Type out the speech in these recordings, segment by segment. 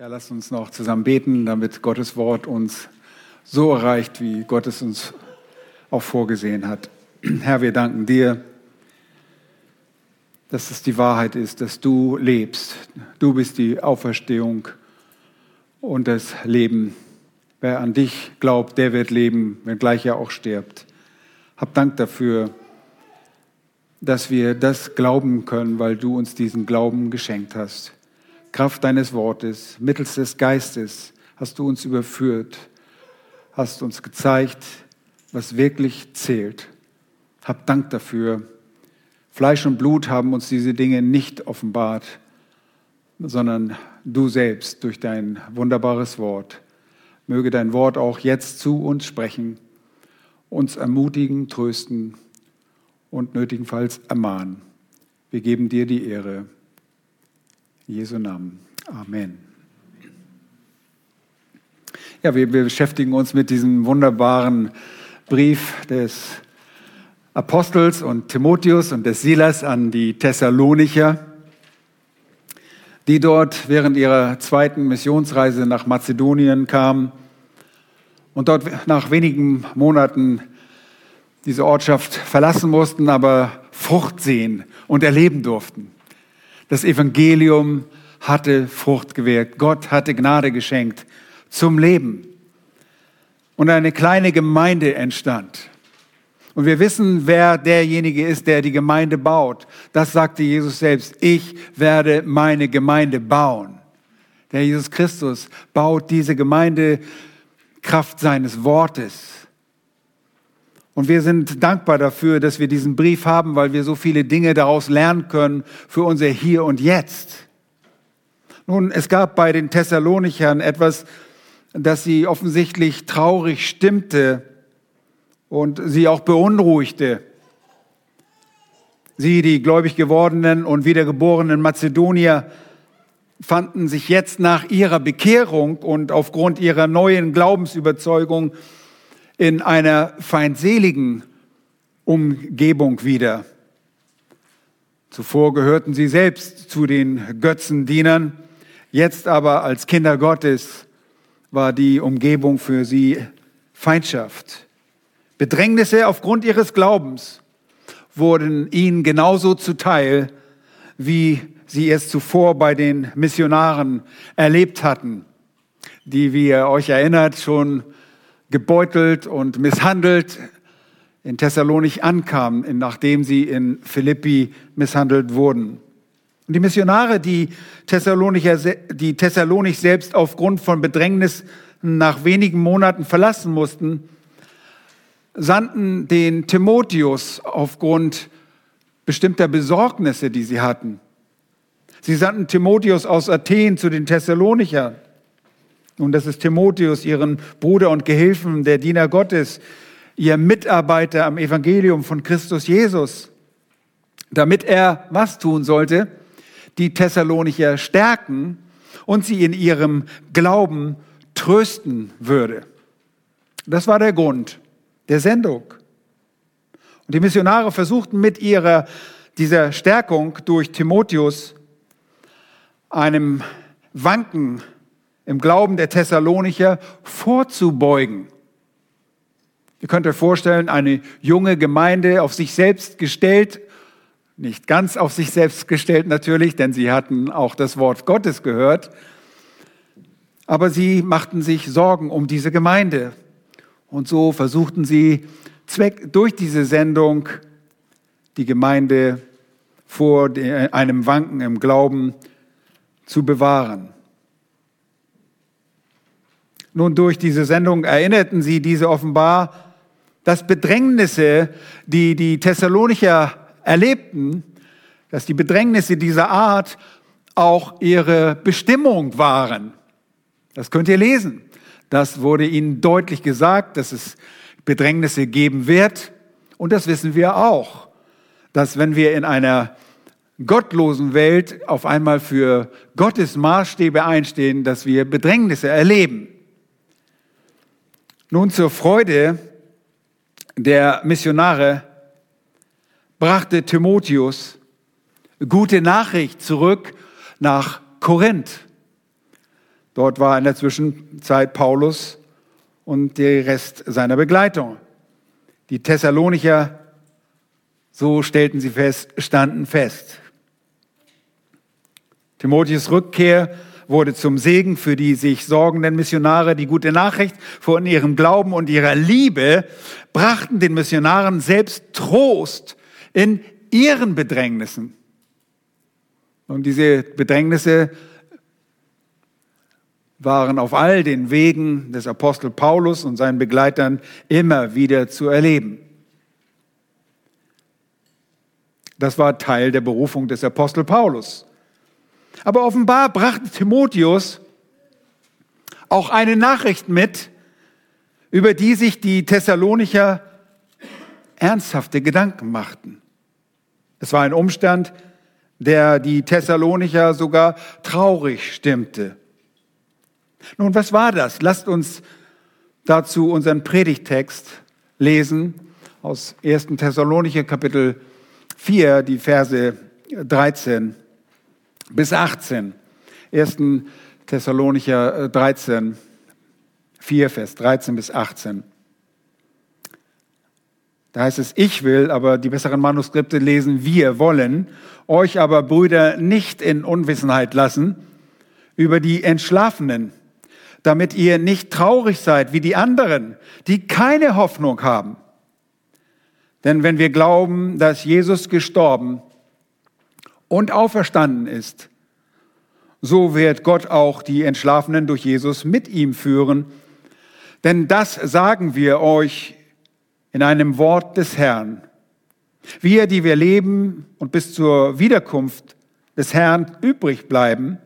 Ja, lasst uns noch zusammen beten, damit Gottes Wort uns so erreicht, wie Gott es uns auch vorgesehen hat. Herr, wir danken dir, dass es die Wahrheit ist, dass du lebst. Du bist die Auferstehung und das Leben. Wer an dich glaubt, der wird leben, wenngleich er auch stirbt. Hab Dank dafür, dass wir das glauben können, weil du uns diesen Glauben geschenkt hast. Kraft deines Wortes, mittels des Geistes hast du uns überführt, hast uns gezeigt, was wirklich zählt. Hab Dank dafür. Fleisch und Blut haben uns diese Dinge nicht offenbart, sondern du selbst durch dein wunderbares Wort. Möge dein Wort auch jetzt zu uns sprechen, uns ermutigen, trösten und nötigenfalls ermahnen. Wir geben dir die Ehre. Jesu Namen. Amen. Ja, wir, wir beschäftigen uns mit diesem wunderbaren Brief des Apostels und Timotheus und des Silas an die Thessalonicher, die dort während ihrer zweiten Missionsreise nach Mazedonien kamen und dort nach wenigen Monaten diese Ortschaft verlassen mussten, aber Frucht sehen und erleben durften. Das Evangelium hatte Frucht gewirkt. Gott hatte Gnade geschenkt zum Leben. Und eine kleine Gemeinde entstand. Und wir wissen, wer derjenige ist, der die Gemeinde baut. Das sagte Jesus selbst. Ich werde meine Gemeinde bauen. Der Jesus Christus baut diese Gemeinde Kraft seines Wortes. Und wir sind dankbar dafür, dass wir diesen Brief haben, weil wir so viele Dinge daraus lernen können für unser Hier und Jetzt. Nun, es gab bei den Thessalonichern etwas, das sie offensichtlich traurig stimmte und sie auch beunruhigte. Sie, die gläubig gewordenen und wiedergeborenen Mazedonier, fanden sich jetzt nach ihrer Bekehrung und aufgrund ihrer neuen Glaubensüberzeugung in einer feindseligen Umgebung wieder. Zuvor gehörten sie selbst zu den Götzendienern, jetzt aber als Kinder Gottes war die Umgebung für sie Feindschaft. Bedrängnisse aufgrund ihres Glaubens wurden ihnen genauso zuteil, wie sie es zuvor bei den Missionaren erlebt hatten, die, wie ihr euch erinnert, schon gebeutelt und misshandelt in Thessalonich ankamen, nachdem sie in Philippi misshandelt wurden. Und die Missionare, die, Thessalonicher, die Thessalonich selbst aufgrund von Bedrängnis nach wenigen Monaten verlassen mussten, sandten den Timotheus aufgrund bestimmter Besorgnisse, die sie hatten. Sie sandten Timotheus aus Athen zu den Thessalonichern. Nun, das ist Timotheus, ihren Bruder und Gehilfen, der Diener Gottes, ihr Mitarbeiter am Evangelium von Christus Jesus, damit er was tun sollte? Die Thessalonicher stärken und sie in ihrem Glauben trösten würde. Das war der Grund der Sendung. Und die Missionare versuchten mit ihrer, dieser Stärkung durch Timotheus einem Wanken im Glauben der Thessalonicher vorzubeugen. Ihr könnt euch vorstellen, eine junge Gemeinde auf sich selbst gestellt, nicht ganz auf sich selbst gestellt natürlich, denn sie hatten auch das Wort Gottes gehört, aber sie machten sich Sorgen um diese Gemeinde. Und so versuchten sie Zweck, durch diese Sendung die Gemeinde vor einem Wanken im Glauben zu bewahren. Nun, durch diese Sendung erinnerten sie diese offenbar, dass Bedrängnisse, die die Thessalonicher erlebten, dass die Bedrängnisse dieser Art auch ihre Bestimmung waren. Das könnt ihr lesen. Das wurde ihnen deutlich gesagt, dass es Bedrängnisse geben wird. Und das wissen wir auch, dass wenn wir in einer gottlosen Welt auf einmal für Gottes Maßstäbe einstehen, dass wir Bedrängnisse erleben. Nun zur Freude der Missionare brachte Timotheus gute Nachricht zurück nach Korinth. Dort war in der Zwischenzeit Paulus und der Rest seiner Begleitung. Die Thessalonicher, so stellten sie fest, standen fest. Timotheus Rückkehr wurde zum Segen für die sich sorgenden Missionare. Die gute Nachricht von ihrem Glauben und ihrer Liebe brachten den Missionaren selbst Trost in ihren Bedrängnissen. Und diese Bedrängnisse waren auf all den Wegen des Apostel Paulus und seinen Begleitern immer wieder zu erleben. Das war Teil der Berufung des Apostel Paulus. Aber offenbar brachte Timotheus auch eine Nachricht mit, über die sich die Thessalonicher ernsthafte Gedanken machten. Es war ein Umstand, der die Thessalonicher sogar traurig stimmte. Nun, was war das? Lasst uns dazu unseren Predigtext lesen aus 1. Thessalonicher Kapitel 4, die Verse 13 bis 18. 1. Thessalonicher 13, 4, Vers 13 bis 18. Da heißt es, ich will, aber die besseren Manuskripte lesen, wir wollen euch aber, Brüder, nicht in Unwissenheit lassen über die Entschlafenen, damit ihr nicht traurig seid wie die anderen, die keine Hoffnung haben. Denn wenn wir glauben, dass Jesus gestorben und auferstanden ist, so wird Gott auch die Entschlafenen durch Jesus mit ihm führen. Denn das sagen wir euch in einem Wort des Herrn. Wir, die wir leben und bis zur Wiederkunft des Herrn übrig bleiben,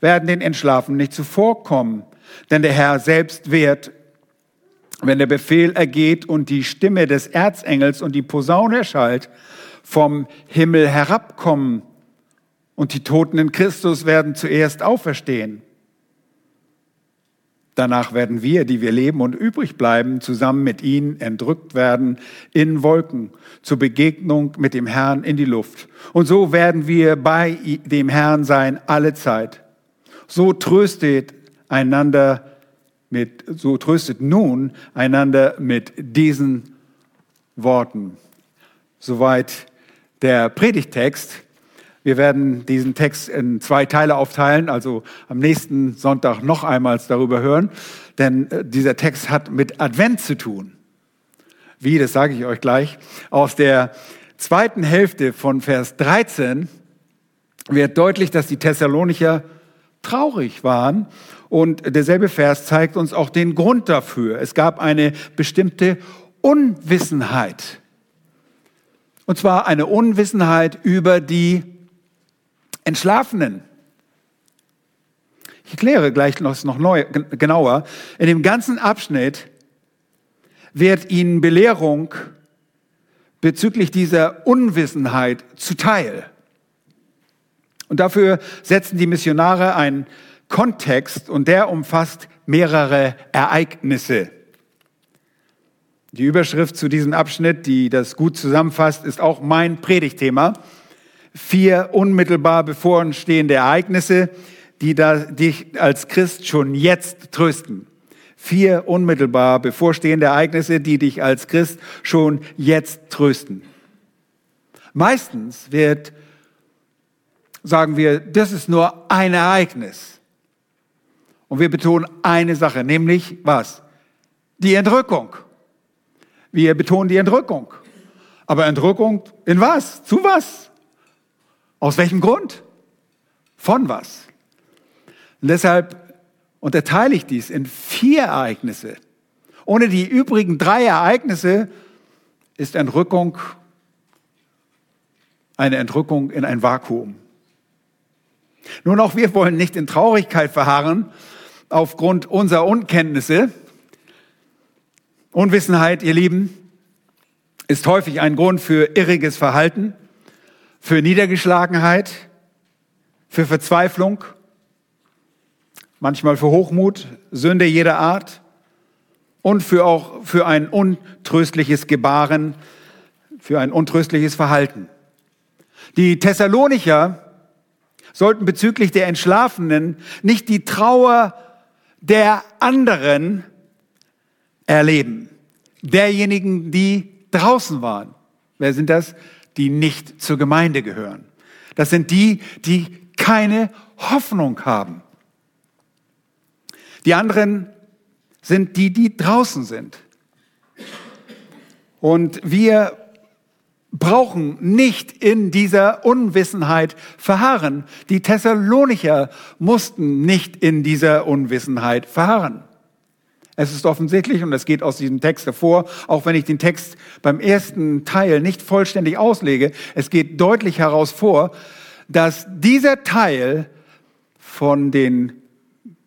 werden den Entschlafenen nicht zuvorkommen. Denn der Herr selbst wird, wenn der Befehl ergeht und die Stimme des Erzengels und die Posaune erschallt, vom Himmel herabkommen und die Toten in Christus werden zuerst auferstehen. Danach werden wir, die wir leben und übrig bleiben, zusammen mit ihnen entrückt werden in Wolken zur Begegnung mit dem Herrn in die Luft. Und so werden wir bei dem Herrn sein alle Zeit. So tröstet einander mit, so tröstet nun einander mit diesen Worten. Soweit der Predigtext. Wir werden diesen Text in zwei Teile aufteilen, also am nächsten Sonntag noch einmal darüber hören, denn äh, dieser Text hat mit Advent zu tun. Wie, das sage ich euch gleich. Aus der zweiten Hälfte von Vers 13 wird deutlich, dass die Thessalonicher traurig waren und derselbe Vers zeigt uns auch den Grund dafür. Es gab eine bestimmte Unwissenheit. Und zwar eine Unwissenheit über die Entschlafenen. Ich erkläre gleich noch neu, genauer. In dem ganzen Abschnitt wird Ihnen Belehrung bezüglich dieser Unwissenheit zuteil. Und dafür setzen die Missionare einen Kontext und der umfasst mehrere Ereignisse. Die Überschrift zu diesem Abschnitt, die das gut zusammenfasst, ist auch mein Predigtthema vier unmittelbar bevorstehende Ereignisse, die dich als Christ schon jetzt trösten. Vier unmittelbar bevorstehende Ereignisse, die dich als Christ schon jetzt trösten. Meistens wird, sagen wir, das ist nur ein Ereignis. Und wir betonen eine Sache, nämlich was? Die Entrückung. Wir betonen die Entrückung. Aber Entrückung in was? Zu was? Aus welchem Grund? Von was? Und deshalb unterteile ich dies in vier Ereignisse. Ohne die übrigen drei Ereignisse ist Entrückung eine Entrückung in ein Vakuum. Nun auch wir wollen nicht in Traurigkeit verharren aufgrund unserer Unkenntnisse. Unwissenheit, ihr Lieben, ist häufig ein Grund für irriges Verhalten für Niedergeschlagenheit, für Verzweiflung, manchmal für Hochmut, Sünde jeder Art und für auch für ein untröstliches Gebaren, für ein untröstliches Verhalten. Die Thessalonicher sollten bezüglich der Entschlafenen nicht die Trauer der anderen erleben. Derjenigen, die draußen waren. Wer sind das? Die nicht zur Gemeinde gehören. Das sind die, die keine Hoffnung haben. Die anderen sind die, die draußen sind. Und wir brauchen nicht in dieser Unwissenheit verharren. Die Thessalonicher mussten nicht in dieser Unwissenheit verharren. Es ist offensichtlich, und das geht aus diesem Text hervor, auch wenn ich den Text beim ersten Teil nicht vollständig auslege, es geht deutlich heraus vor, dass dieser Teil von den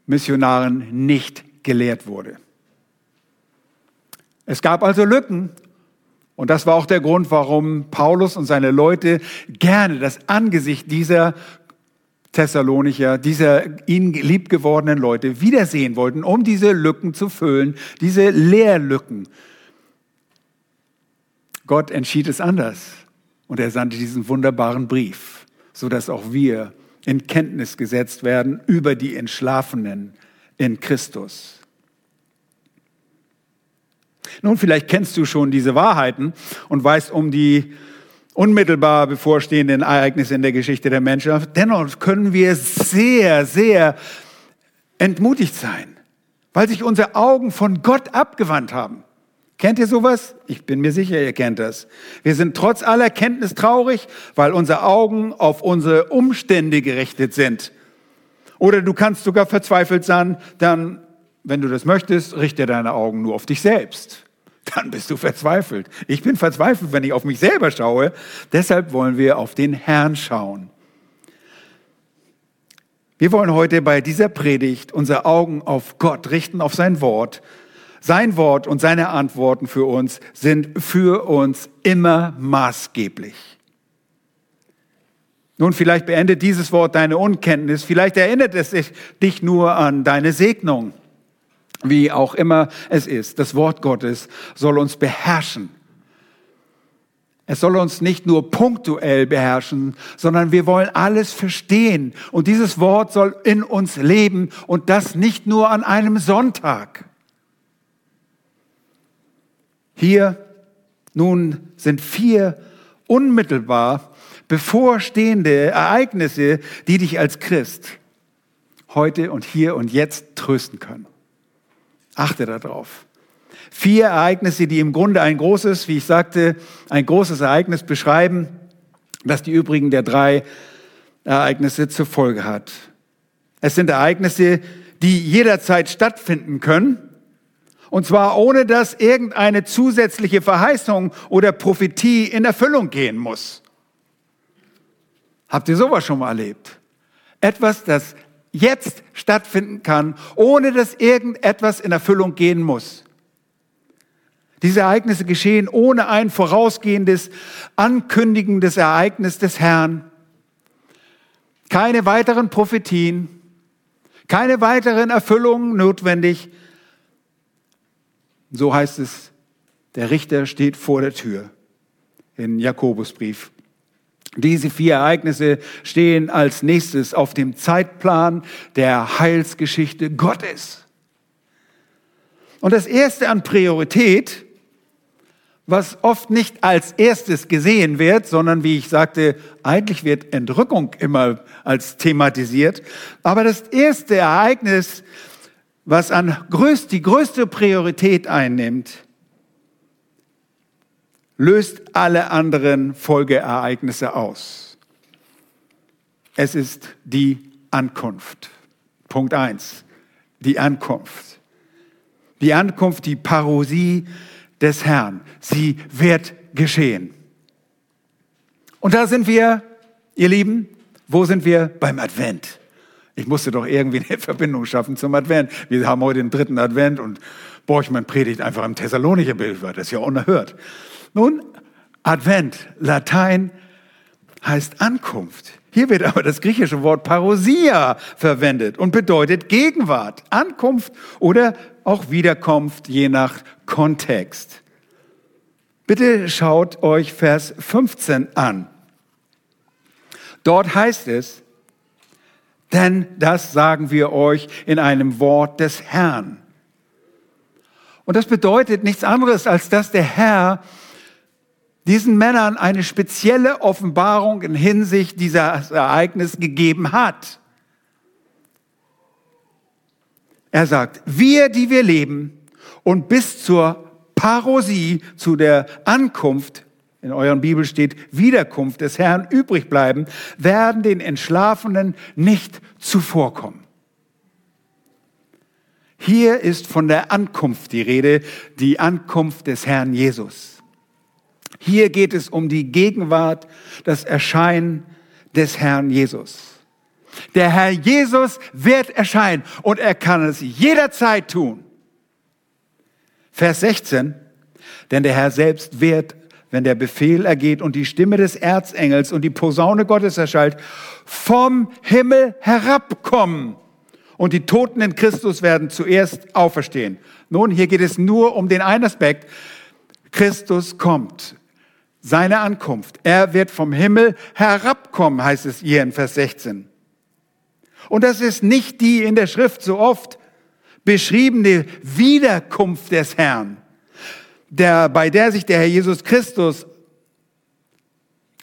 Missionaren nicht gelehrt wurde. Es gab also Lücken und das war auch der Grund, warum Paulus und seine Leute gerne das Angesicht dieser Thessalonicher, dieser ihnen liebgewordenen Leute wiedersehen wollten, um diese Lücken zu füllen, diese Leerlücken. Gott entschied es anders und er sandte diesen wunderbaren Brief, sodass auch wir in Kenntnis gesetzt werden über die Entschlafenen in Christus. Nun, vielleicht kennst du schon diese Wahrheiten und weißt um die unmittelbar bevorstehenden Ereignisse in der Geschichte der Menschheit. Dennoch können wir sehr, sehr entmutigt sein, weil sich unsere Augen von Gott abgewandt haben. Kennt ihr sowas? Ich bin mir sicher, ihr kennt das. Wir sind trotz aller Kenntnis traurig, weil unsere Augen auf unsere Umstände gerichtet sind. Oder du kannst sogar verzweifelt sein, dann, wenn du das möchtest, richte deine Augen nur auf dich selbst dann bist du verzweifelt. Ich bin verzweifelt, wenn ich auf mich selber schaue. Deshalb wollen wir auf den Herrn schauen. Wir wollen heute bei dieser Predigt unsere Augen auf Gott richten, auf sein Wort. Sein Wort und seine Antworten für uns sind für uns immer maßgeblich. Nun, vielleicht beendet dieses Wort deine Unkenntnis, vielleicht erinnert es dich nur an deine Segnung. Wie auch immer es ist, das Wort Gottes soll uns beherrschen. Es soll uns nicht nur punktuell beherrschen, sondern wir wollen alles verstehen. Und dieses Wort soll in uns leben und das nicht nur an einem Sonntag. Hier nun sind vier unmittelbar bevorstehende Ereignisse, die dich als Christ heute und hier und jetzt trösten können. Achte darauf. Vier Ereignisse, die im Grunde ein großes, wie ich sagte, ein großes Ereignis beschreiben, das die übrigen der drei Ereignisse zur Folge hat. Es sind Ereignisse, die jederzeit stattfinden können, und zwar ohne dass irgendeine zusätzliche Verheißung oder Prophetie in Erfüllung gehen muss. Habt ihr sowas schon mal erlebt? Etwas, das jetzt stattfinden kann, ohne dass irgendetwas in Erfüllung gehen muss. Diese Ereignisse geschehen ohne ein vorausgehendes, ankündigendes Ereignis des Herrn. Keine weiteren Prophetien, keine weiteren Erfüllungen notwendig. So heißt es, der Richter steht vor der Tür in Jakobusbrief. Diese vier Ereignisse stehen als nächstes auf dem Zeitplan der Heilsgeschichte Gottes. Und das erste an Priorität, was oft nicht als erstes gesehen wird, sondern wie ich sagte, eigentlich wird Entrückung immer als thematisiert. Aber das erste Ereignis, was an größt, die größte Priorität einnimmt, löst alle anderen Folgeereignisse aus. Es ist die Ankunft. Punkt eins: Die Ankunft. Die Ankunft, die Parosie des Herrn. Sie wird geschehen. Und da sind wir, ihr Lieben, wo sind wir? Beim Advent. Ich musste doch irgendwie eine Verbindung schaffen zum Advent. Wir haben heute den dritten Advent und Borchmann predigt einfach im Thessalonicher Bild. Das ist ja unerhört. Nun, Advent, Latein heißt Ankunft. Hier wird aber das griechische Wort Parosia verwendet und bedeutet Gegenwart, Ankunft oder auch Wiederkunft, je nach Kontext. Bitte schaut euch Vers 15 an. Dort heißt es, Denn das sagen wir euch in einem Wort des Herrn. Und das bedeutet nichts anderes, als dass der Herr diesen Männern eine spezielle Offenbarung in Hinsicht dieses Ereignis gegeben hat. Er sagt, wir, die wir leben und bis zur Parosie, zu der Ankunft, in euren Bibel steht Wiederkunft des Herrn übrig bleiben, werden den Entschlafenen nicht zuvorkommen. Hier ist von der Ankunft die Rede, die Ankunft des Herrn Jesus. Hier geht es um die Gegenwart, das Erscheinen des Herrn Jesus. Der Herr Jesus wird erscheinen und er kann es jederzeit tun. Vers 16, denn der Herr selbst wird, wenn der Befehl ergeht und die Stimme des Erzengels und die Posaune Gottes erschallt, vom Himmel herabkommen. Und die Toten in Christus werden zuerst auferstehen. Nun, hier geht es nur um den einen Aspekt. Christus kommt. Seine Ankunft. Er wird vom Himmel herabkommen, heißt es hier in Vers 16. Und das ist nicht die in der Schrift so oft beschriebene Wiederkunft des Herrn, der, bei der sich der Herr Jesus Christus,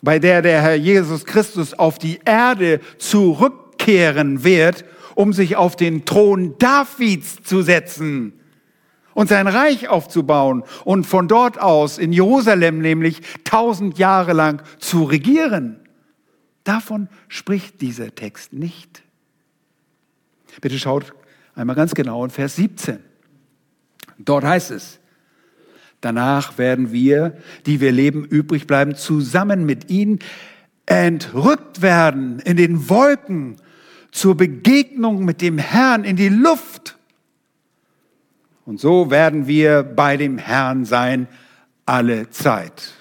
bei der der Herr Jesus Christus auf die Erde zurückkehren wird, um sich auf den Thron Davids zu setzen und sein Reich aufzubauen und von dort aus in Jerusalem nämlich tausend Jahre lang zu regieren. Davon spricht dieser Text nicht. Bitte schaut einmal ganz genau in Vers 17. Dort heißt es, danach werden wir, die wir leben, übrig bleiben, zusammen mit ihnen entrückt werden in den Wolken zur Begegnung mit dem Herrn in die Luft. Und so werden wir bei dem Herrn sein alle Zeit.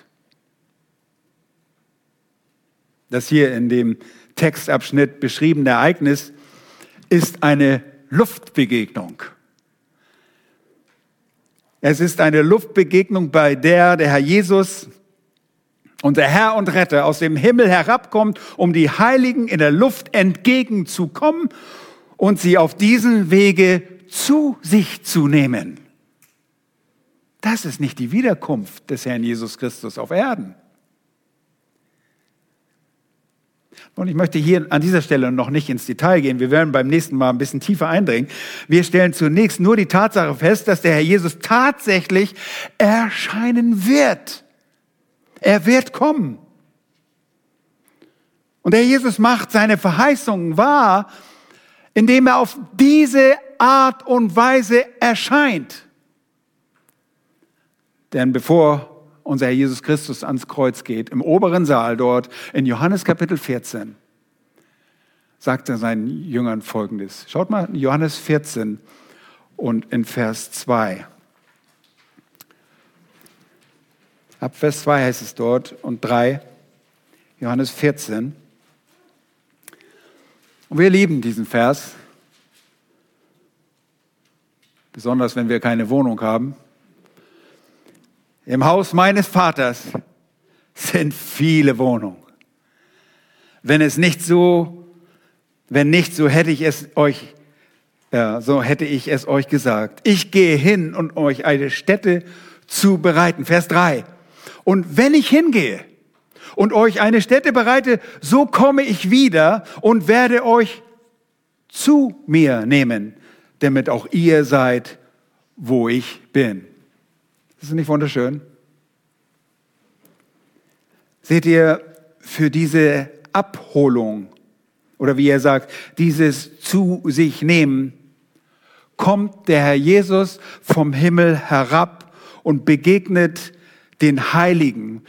Das hier in dem Textabschnitt beschriebene Ereignis ist eine Luftbegegnung. Es ist eine Luftbegegnung, bei der der Herr Jesus, unser Herr und Retter, aus dem Himmel herabkommt, um die Heiligen in der Luft entgegenzukommen und sie auf diesen Wege zu sich zu nehmen. Das ist nicht die Wiederkunft des Herrn Jesus Christus auf Erden. Und ich möchte hier an dieser Stelle noch nicht ins Detail gehen. Wir werden beim nächsten Mal ein bisschen tiefer eindringen. Wir stellen zunächst nur die Tatsache fest, dass der Herr Jesus tatsächlich erscheinen wird. Er wird kommen. Und der Herr Jesus macht seine Verheißungen wahr, indem er auf diese Art und Weise erscheint. Denn bevor unser Herr Jesus Christus ans Kreuz geht, im oberen Saal dort in Johannes Kapitel 14, sagt er seinen Jüngern Folgendes. Schaut mal, Johannes 14 und in Vers 2. Ab Vers 2 heißt es dort und 3, Johannes 14. Und wir lieben diesen Vers, besonders wenn wir keine Wohnung haben. Im Haus meines Vaters sind viele Wohnungen. Wenn es nicht so, wenn nicht so hätte ich es euch, ja, so hätte ich es euch gesagt. Ich gehe hin und euch eine Stätte zu bereiten. Vers 3. Und wenn ich hingehe und euch eine Stätte bereite, so komme ich wieder und werde euch zu mir nehmen, damit auch ihr seid, wo ich bin. Ist das nicht wunderschön? Seht ihr, für diese Abholung oder wie er sagt, dieses zu sich nehmen, kommt der Herr Jesus vom Himmel herab und begegnet den Heiligen,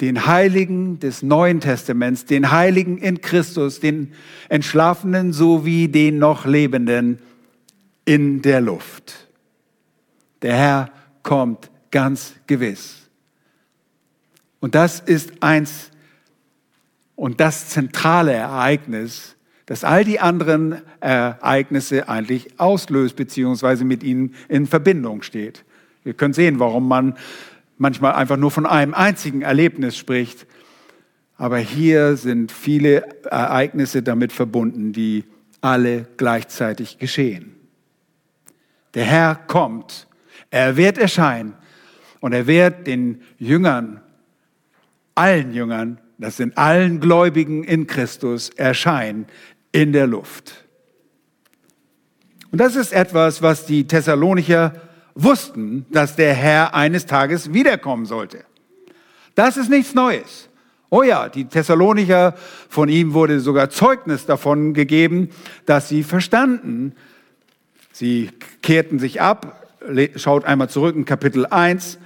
den Heiligen des Neuen Testaments, den Heiligen in Christus, den Entschlafenen sowie den noch Lebenden in der Luft. Der Herr kommt ganz gewiss. Und das ist eins und das zentrale Ereignis, das all die anderen Ereignisse eigentlich auslöst, beziehungsweise mit ihnen in Verbindung steht. Wir können sehen, warum man manchmal einfach nur von einem einzigen Erlebnis spricht. Aber hier sind viele Ereignisse damit verbunden, die alle gleichzeitig geschehen. Der Herr kommt, er wird erscheinen und er wird den Jüngern, allen Jüngern, das sind allen Gläubigen in Christus, erscheinen in der Luft. Und das ist etwas, was die Thessalonicher wussten, dass der Herr eines Tages wiederkommen sollte. Das ist nichts Neues. Oh ja, die Thessalonicher, von ihm wurde sogar Zeugnis davon gegeben, dass sie verstanden. Sie kehrten sich ab. Schaut einmal zurück in Kapitel 1.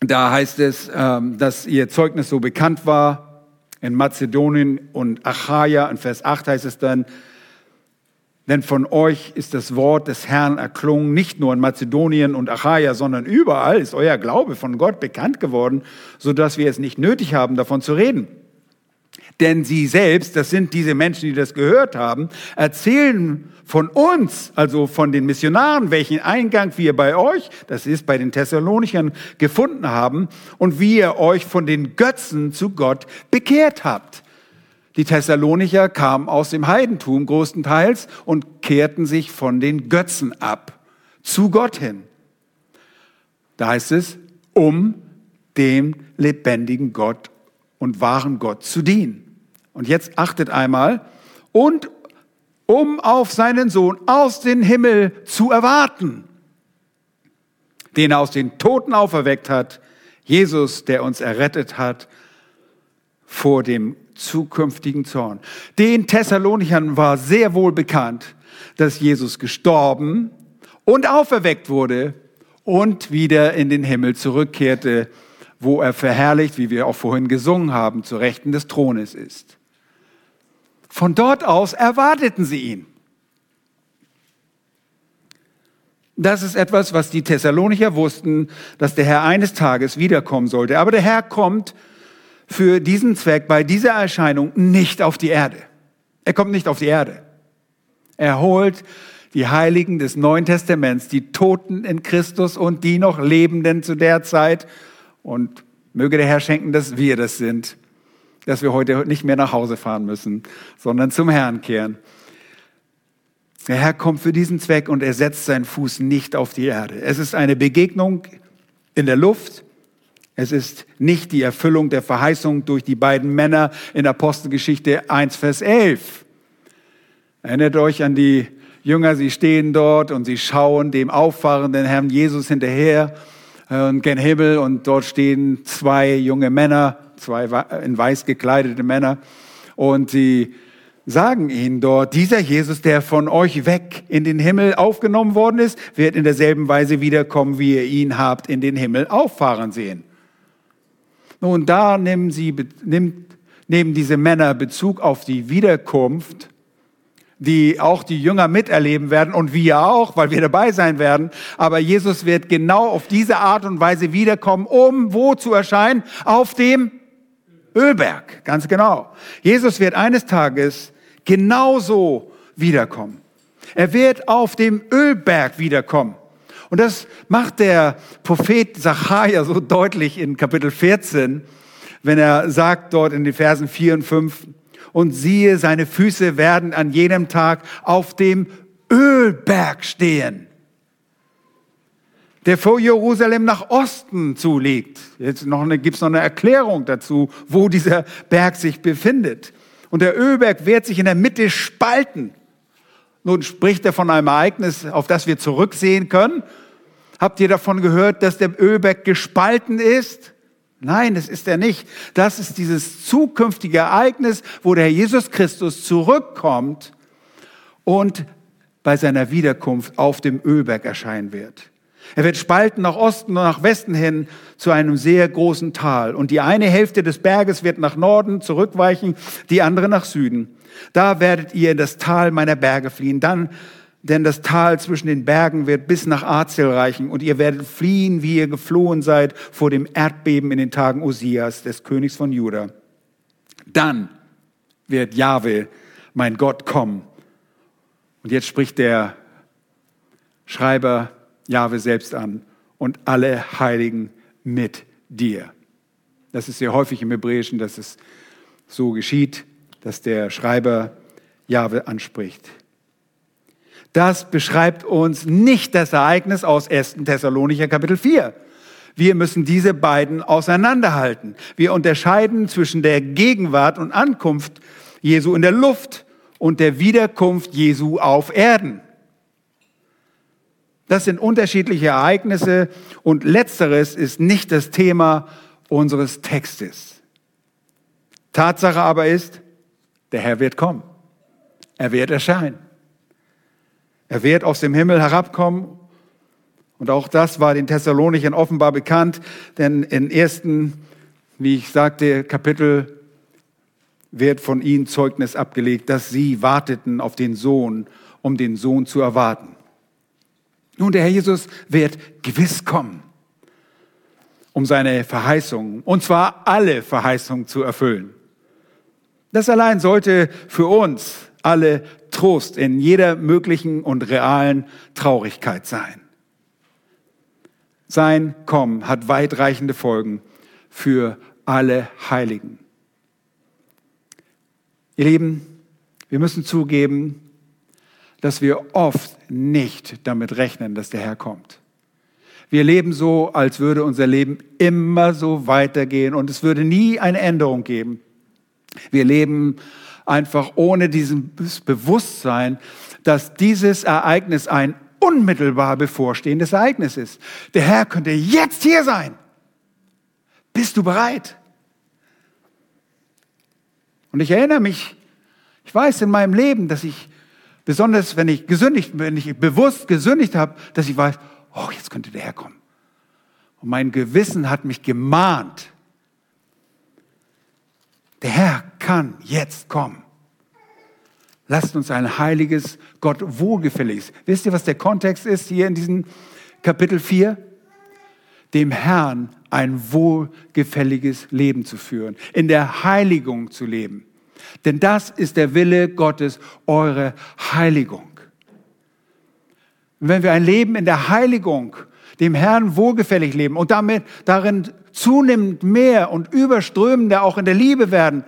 Da heißt es, ähm, dass ihr Zeugnis so bekannt war. In Mazedonien und Achaia, in Vers 8 heißt es dann, denn von euch ist das Wort des Herrn erklungen, nicht nur in Mazedonien und Achaia, sondern überall ist euer Glaube von Gott bekannt geworden, so dass wir es nicht nötig haben, davon zu reden. Denn sie selbst, das sind diese Menschen, die das gehört haben, erzählen von uns, also von den Missionaren, welchen Eingang wir bei euch, das ist bei den Thessalonichern, gefunden haben und wie ihr euch von den Götzen zu Gott bekehrt habt. Die Thessalonicher kamen aus dem Heidentum größtenteils und kehrten sich von den Götzen ab, zu Gott hin. Da heißt es, um dem lebendigen Gott und wahren Gott zu dienen. Und jetzt achtet einmal, und um auf seinen Sohn aus dem Himmel zu erwarten, den er aus den Toten auferweckt hat, Jesus, der uns errettet hat vor dem zukünftigen Zorn. Den Thessalonichern war sehr wohl bekannt, dass Jesus gestorben und auferweckt wurde und wieder in den Himmel zurückkehrte, wo er verherrlicht, wie wir auch vorhin gesungen haben, zu Rechten des Thrones ist. Von dort aus erwarteten sie ihn. Das ist etwas, was die Thessalonicher wussten, dass der Herr eines Tages wiederkommen sollte. Aber der Herr kommt für diesen Zweck bei dieser Erscheinung nicht auf die Erde. Er kommt nicht auf die Erde. Er holt die Heiligen des Neuen Testaments, die Toten in Christus und die noch Lebenden zu der Zeit. Und möge der Herr schenken, dass wir das sind, dass wir heute nicht mehr nach Hause fahren müssen, sondern zum Herrn kehren. Der Herr kommt für diesen Zweck und er setzt seinen Fuß nicht auf die Erde. Es ist eine Begegnung in der Luft, es ist nicht die Erfüllung der Verheißung durch die beiden Männer in Apostelgeschichte 1, Vers 11. Erinnert euch an die Jünger, sie stehen dort und sie schauen dem auffahrenden Herrn Jesus hinterher äh, und gen Himmel und dort stehen zwei junge Männer, zwei in weiß gekleidete Männer und sie sagen ihnen dort, dieser Jesus, der von euch weg in den Himmel aufgenommen worden ist, wird in derselben Weise wiederkommen, wie ihr ihn habt in den Himmel auffahren sehen. Nun, da nehmen, sie, nimmt, nehmen diese Männer Bezug auf die Wiederkunft, die auch die Jünger miterleben werden und wir auch, weil wir dabei sein werden. Aber Jesus wird genau auf diese Art und Weise wiederkommen, um wo zu erscheinen? Auf dem Ölberg, ganz genau. Jesus wird eines Tages genauso wiederkommen. Er wird auf dem Ölberg wiederkommen. Und das macht der Prophet Zachariah so deutlich in Kapitel 14, wenn er sagt dort in den Versen 4 und 5, und siehe, seine Füße werden an jenem Tag auf dem Ölberg stehen, der vor Jerusalem nach Osten zuliegt. Jetzt noch eine, gibt's noch eine Erklärung dazu, wo dieser Berg sich befindet. Und der Ölberg wird sich in der Mitte spalten. Nun spricht er von einem Ereignis, auf das wir zurücksehen können. Habt ihr davon gehört, dass der Ölberg gespalten ist? Nein, das ist er nicht. Das ist dieses zukünftige Ereignis, wo der Jesus Christus zurückkommt und bei seiner Wiederkunft auf dem Ölberg erscheinen wird. Er wird spalten nach Osten und nach Westen hin zu einem sehr großen Tal. Und die eine Hälfte des Berges wird nach Norden zurückweichen, die andere nach Süden. Da werdet ihr in das Tal meiner Berge fliehen. Dann denn das Tal zwischen den Bergen wird bis nach Azel reichen und ihr werdet fliehen, wie ihr geflohen seid vor dem Erdbeben in den Tagen Osias, des Königs von Juda. Dann wird Jahwe, mein Gott, kommen. Und jetzt spricht der Schreiber Jahwe selbst an und alle Heiligen mit dir. Das ist sehr häufig im Hebräischen, dass es so geschieht, dass der Schreiber Jahwe anspricht. Das beschreibt uns nicht das Ereignis aus 1. Thessalonicher Kapitel 4. Wir müssen diese beiden auseinanderhalten. Wir unterscheiden zwischen der Gegenwart und Ankunft Jesu in der Luft und der Wiederkunft Jesu auf Erden. Das sind unterschiedliche Ereignisse und letzteres ist nicht das Thema unseres Textes. Tatsache aber ist, der Herr wird kommen. Er wird erscheinen. Er wird aus dem Himmel herabkommen. Und auch das war den Thessalonichern offenbar bekannt, denn in ersten, wie ich sagte, Kapitel wird von ihnen Zeugnis abgelegt, dass sie warteten auf den Sohn, um den Sohn zu erwarten. Nun, der Herr Jesus wird gewiss kommen, um seine Verheißungen, und zwar alle Verheißungen zu erfüllen. Das allein sollte für uns alle Trost in jeder möglichen und realen Traurigkeit sein. Sein Kommen hat weitreichende Folgen für alle Heiligen. Ihr Lieben, wir müssen zugeben, dass wir oft nicht damit rechnen, dass der Herr kommt. Wir leben so, als würde unser Leben immer so weitergehen und es würde nie eine Änderung geben. Wir leben einfach ohne dieses Bewusstsein, dass dieses Ereignis ein unmittelbar bevorstehendes Ereignis ist. Der Herr könnte jetzt hier sein. Bist du bereit? Und ich erinnere mich, ich weiß in meinem Leben, dass ich, besonders wenn ich gesündigt, wenn ich bewusst gesündigt habe, dass ich weiß, oh, jetzt könnte der Herr kommen. Und mein Gewissen hat mich gemahnt, der Herr kann jetzt kommen. Lasst uns ein heiliges, Gott wohlgefälliges. Wisst ihr, was der Kontext ist hier in diesem Kapitel 4? Dem Herrn ein wohlgefälliges Leben zu führen, in der Heiligung zu leben. Denn das ist der Wille Gottes, eure Heiligung. Und wenn wir ein Leben in der Heiligung, dem Herrn wohlgefällig leben und damit darin zunehmend mehr und überströmender auch in der Liebe werden,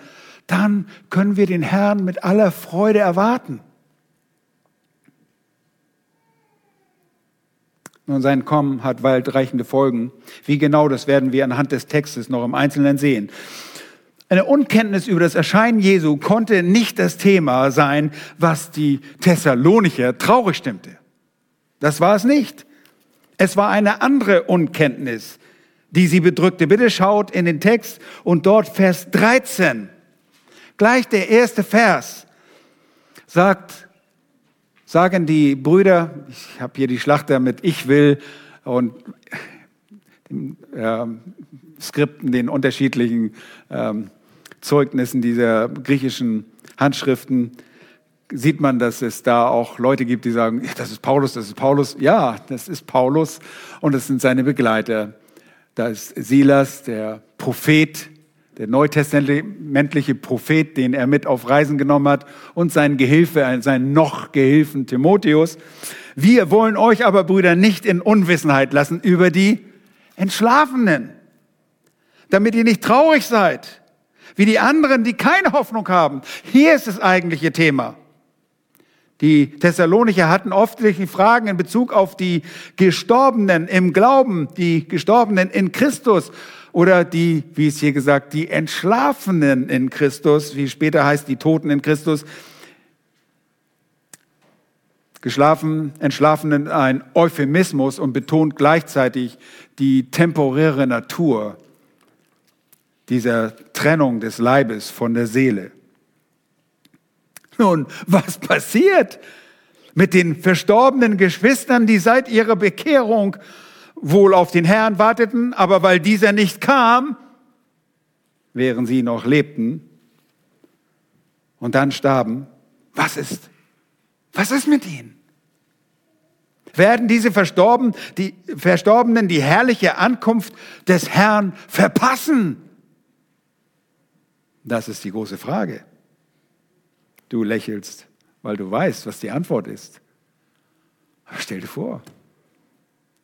dann können wir den Herrn mit aller Freude erwarten. Nun, sein Kommen hat weitreichende Folgen. Wie genau, das werden wir anhand des Textes noch im Einzelnen sehen. Eine Unkenntnis über das Erscheinen Jesu konnte nicht das Thema sein, was die Thessalonicher traurig stimmte. Das war es nicht. Es war eine andere Unkenntnis, die sie bedrückte. Bitte schaut in den Text und dort Vers 13. Gleich der erste Vers sagt, sagen die Brüder, ich habe hier die Schlachter mit Ich will und äh, Skripten, den unterschiedlichen ähm, Zeugnissen dieser griechischen Handschriften, sieht man, dass es da auch Leute gibt, die sagen, das ist Paulus, das ist Paulus. Ja, das ist Paulus und das sind seine Begleiter. Da ist Silas, der Prophet, der neutestamentliche Prophet, den er mit auf Reisen genommen hat, und sein Gehilfe, sein noch Gehilfen Timotheus. Wir wollen euch aber, Brüder, nicht in Unwissenheit lassen über die Entschlafenen, damit ihr nicht traurig seid, wie die anderen, die keine Hoffnung haben. Hier ist das eigentliche Thema. Die Thessalonicher hatten die Fragen in Bezug auf die Gestorbenen im Glauben, die Gestorbenen in Christus oder die, wie es hier gesagt, die Entschlafenen in Christus, wie später heißt, die Toten in Christus. Geschlafen, Entschlafenen ein Euphemismus und betont gleichzeitig die temporäre Natur dieser Trennung des Leibes von der Seele. Nun, was passiert mit den verstorbenen Geschwistern, die seit ihrer Bekehrung wohl auf den Herrn warteten, aber weil dieser nicht kam, während sie noch lebten und dann starben, was ist? Was ist mit ihnen? Werden diese Verstorben, die Verstorbenen die herrliche Ankunft des Herrn verpassen? Das ist die große Frage. Du lächelst, weil du weißt, was die Antwort ist. Aber stell dir vor,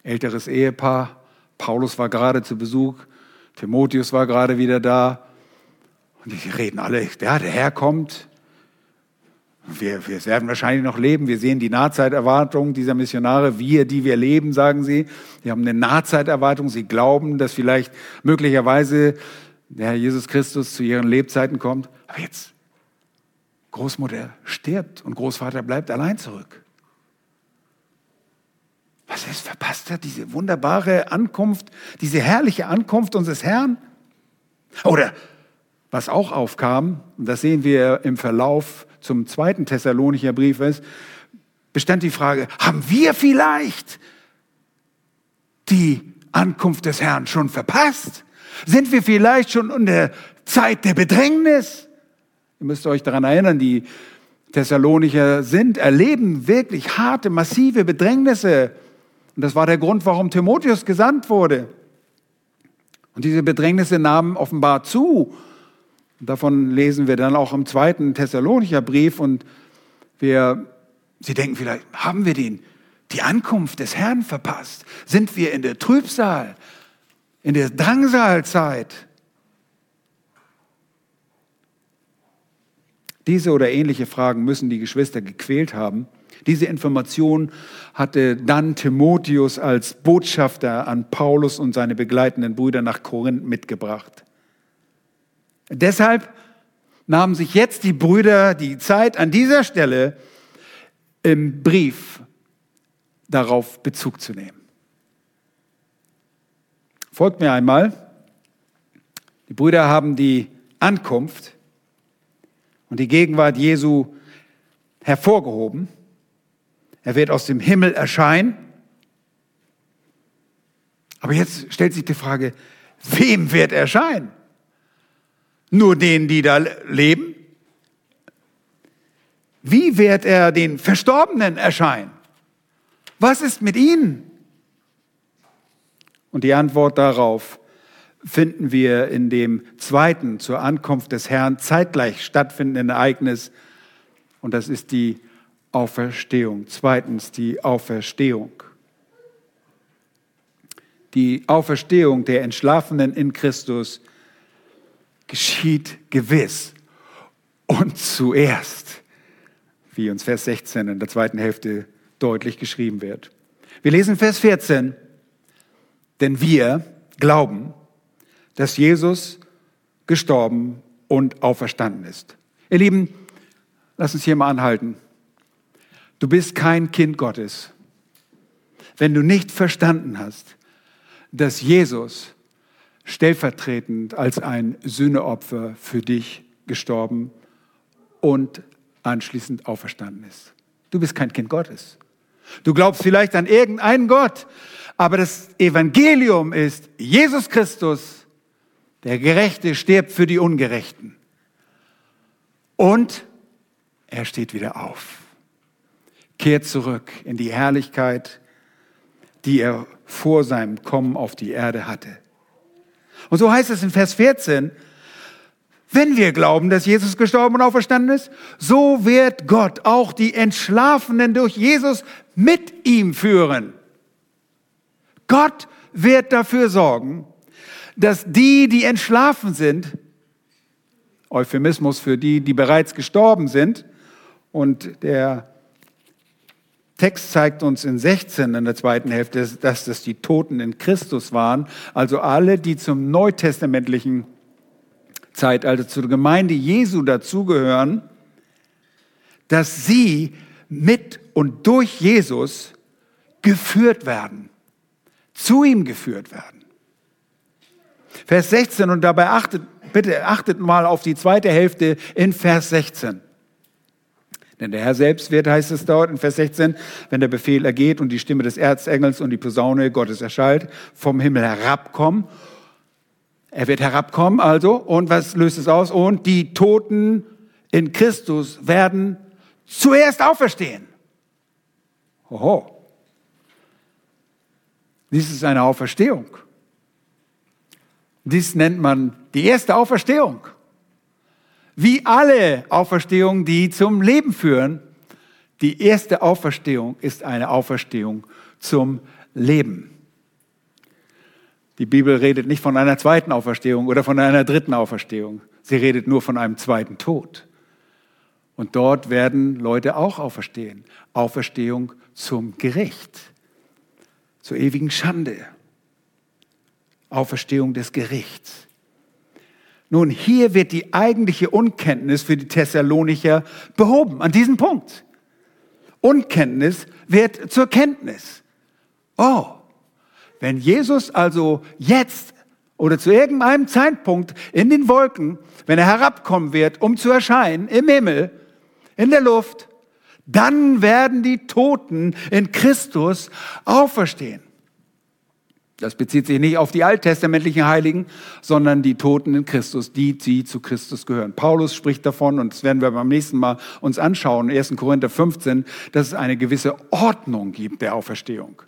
älteres Ehepaar, Paulus war gerade zu Besuch, Timotheus war gerade wieder da und die reden alle, ja, der Herr kommt. Wir, wir werden wahrscheinlich noch leben. Wir sehen die Nahzeiterwartung dieser Missionare. Wir, die wir leben, sagen sie. Die haben eine Nahzeiterwartung. Sie glauben, dass vielleicht möglicherweise der Herr Jesus Christus zu ihren Lebzeiten kommt. Aber jetzt, Großmutter stirbt und Großvater bleibt allein zurück. Was ist, verpasst er diese wunderbare Ankunft, diese herrliche Ankunft unseres Herrn? Oder was auch aufkam, und das sehen wir im Verlauf zum zweiten Thessalonicher Briefes, bestand die Frage, haben wir vielleicht die Ankunft des Herrn schon verpasst? Sind wir vielleicht schon in der Zeit der Bedrängnis? Ihr müsst euch daran erinnern, die Thessalonicher sind, erleben wirklich harte, massive Bedrängnisse. Und das war der Grund, warum Timotheus gesandt wurde. Und diese Bedrängnisse nahmen offenbar zu. Und davon lesen wir dann auch im zweiten Thessalonicher Brief. Und wir, Sie denken vielleicht, haben wir den, die Ankunft des Herrn verpasst? Sind wir in der Trübsal, in der Drangsalzeit? Diese oder ähnliche Fragen müssen die Geschwister gequält haben. Diese Information hatte dann Timotheus als Botschafter an Paulus und seine begleitenden Brüder nach Korinth mitgebracht. Deshalb nahmen sich jetzt die Brüder die Zeit an dieser Stelle im Brief darauf Bezug zu nehmen. Folgt mir einmal. Die Brüder haben die Ankunft und die Gegenwart Jesu hervorgehoben. Er wird aus dem Himmel erscheinen. Aber jetzt stellt sich die Frage, wem wird er erscheinen? Nur denen, die da leben? Wie wird er den Verstorbenen erscheinen? Was ist mit ihnen? Und die Antwort darauf finden wir in dem zweiten zur Ankunft des Herrn zeitgleich stattfindenden Ereignis. Und das ist die Auferstehung. Zweitens die Auferstehung. Die Auferstehung der Entschlafenen in Christus geschieht gewiss und zuerst, wie uns Vers 16 in der zweiten Hälfte deutlich geschrieben wird. Wir lesen Vers 14, denn wir glauben, dass Jesus gestorben und auferstanden ist. Ihr Lieben, lass uns hier mal anhalten. Du bist kein Kind Gottes, wenn du nicht verstanden hast, dass Jesus stellvertretend als ein Sühneopfer für dich gestorben und anschließend auferstanden ist. Du bist kein Kind Gottes. Du glaubst vielleicht an irgendeinen Gott, aber das Evangelium ist Jesus Christus, der Gerechte stirbt für die Ungerechten. Und er steht wieder auf, kehrt zurück in die Herrlichkeit, die er vor seinem Kommen auf die Erde hatte. Und so heißt es in Vers 14, wenn wir glauben, dass Jesus gestorben und auferstanden ist, so wird Gott auch die Entschlafenen durch Jesus mit ihm führen. Gott wird dafür sorgen, dass die, die entschlafen sind, Euphemismus für die, die bereits gestorben sind, und der Text zeigt uns in 16 in der zweiten Hälfte, dass das die Toten in Christus waren, also alle, die zum neutestamentlichen Zeitalter, zur Gemeinde Jesu dazugehören, dass sie mit und durch Jesus geführt werden, zu ihm geführt werden. Vers 16 und dabei achtet, bitte achtet mal auf die zweite Hälfte in Vers 16. Denn der Herr selbst wird, heißt es dort in Vers 16, wenn der Befehl ergeht und die Stimme des Erzengels und die Posaune Gottes erschallt, vom Himmel herabkommen. Er wird herabkommen also und was löst es aus? Und die Toten in Christus werden zuerst auferstehen. Oho. Dies ist eine Auferstehung. Dies nennt man die erste Auferstehung. Wie alle Auferstehungen, die zum Leben führen, die erste Auferstehung ist eine Auferstehung zum Leben. Die Bibel redet nicht von einer zweiten Auferstehung oder von einer dritten Auferstehung. Sie redet nur von einem zweiten Tod. Und dort werden Leute auch auferstehen. Auferstehung zum Gericht, zur ewigen Schande. Auferstehung des Gerichts. Nun, hier wird die eigentliche Unkenntnis für die Thessalonicher behoben, an diesem Punkt. Unkenntnis wird zur Kenntnis. Oh, wenn Jesus also jetzt oder zu irgendeinem Zeitpunkt in den Wolken, wenn er herabkommen wird, um zu erscheinen im Himmel, in der Luft, dann werden die Toten in Christus auferstehen. Das bezieht sich nicht auf die alttestamentlichen Heiligen, sondern die Toten in Christus, die, die zu Christus gehören. Paulus spricht davon, und das werden wir beim nächsten Mal uns anschauen, 1. Korinther 15, dass es eine gewisse Ordnung gibt der Auferstehung.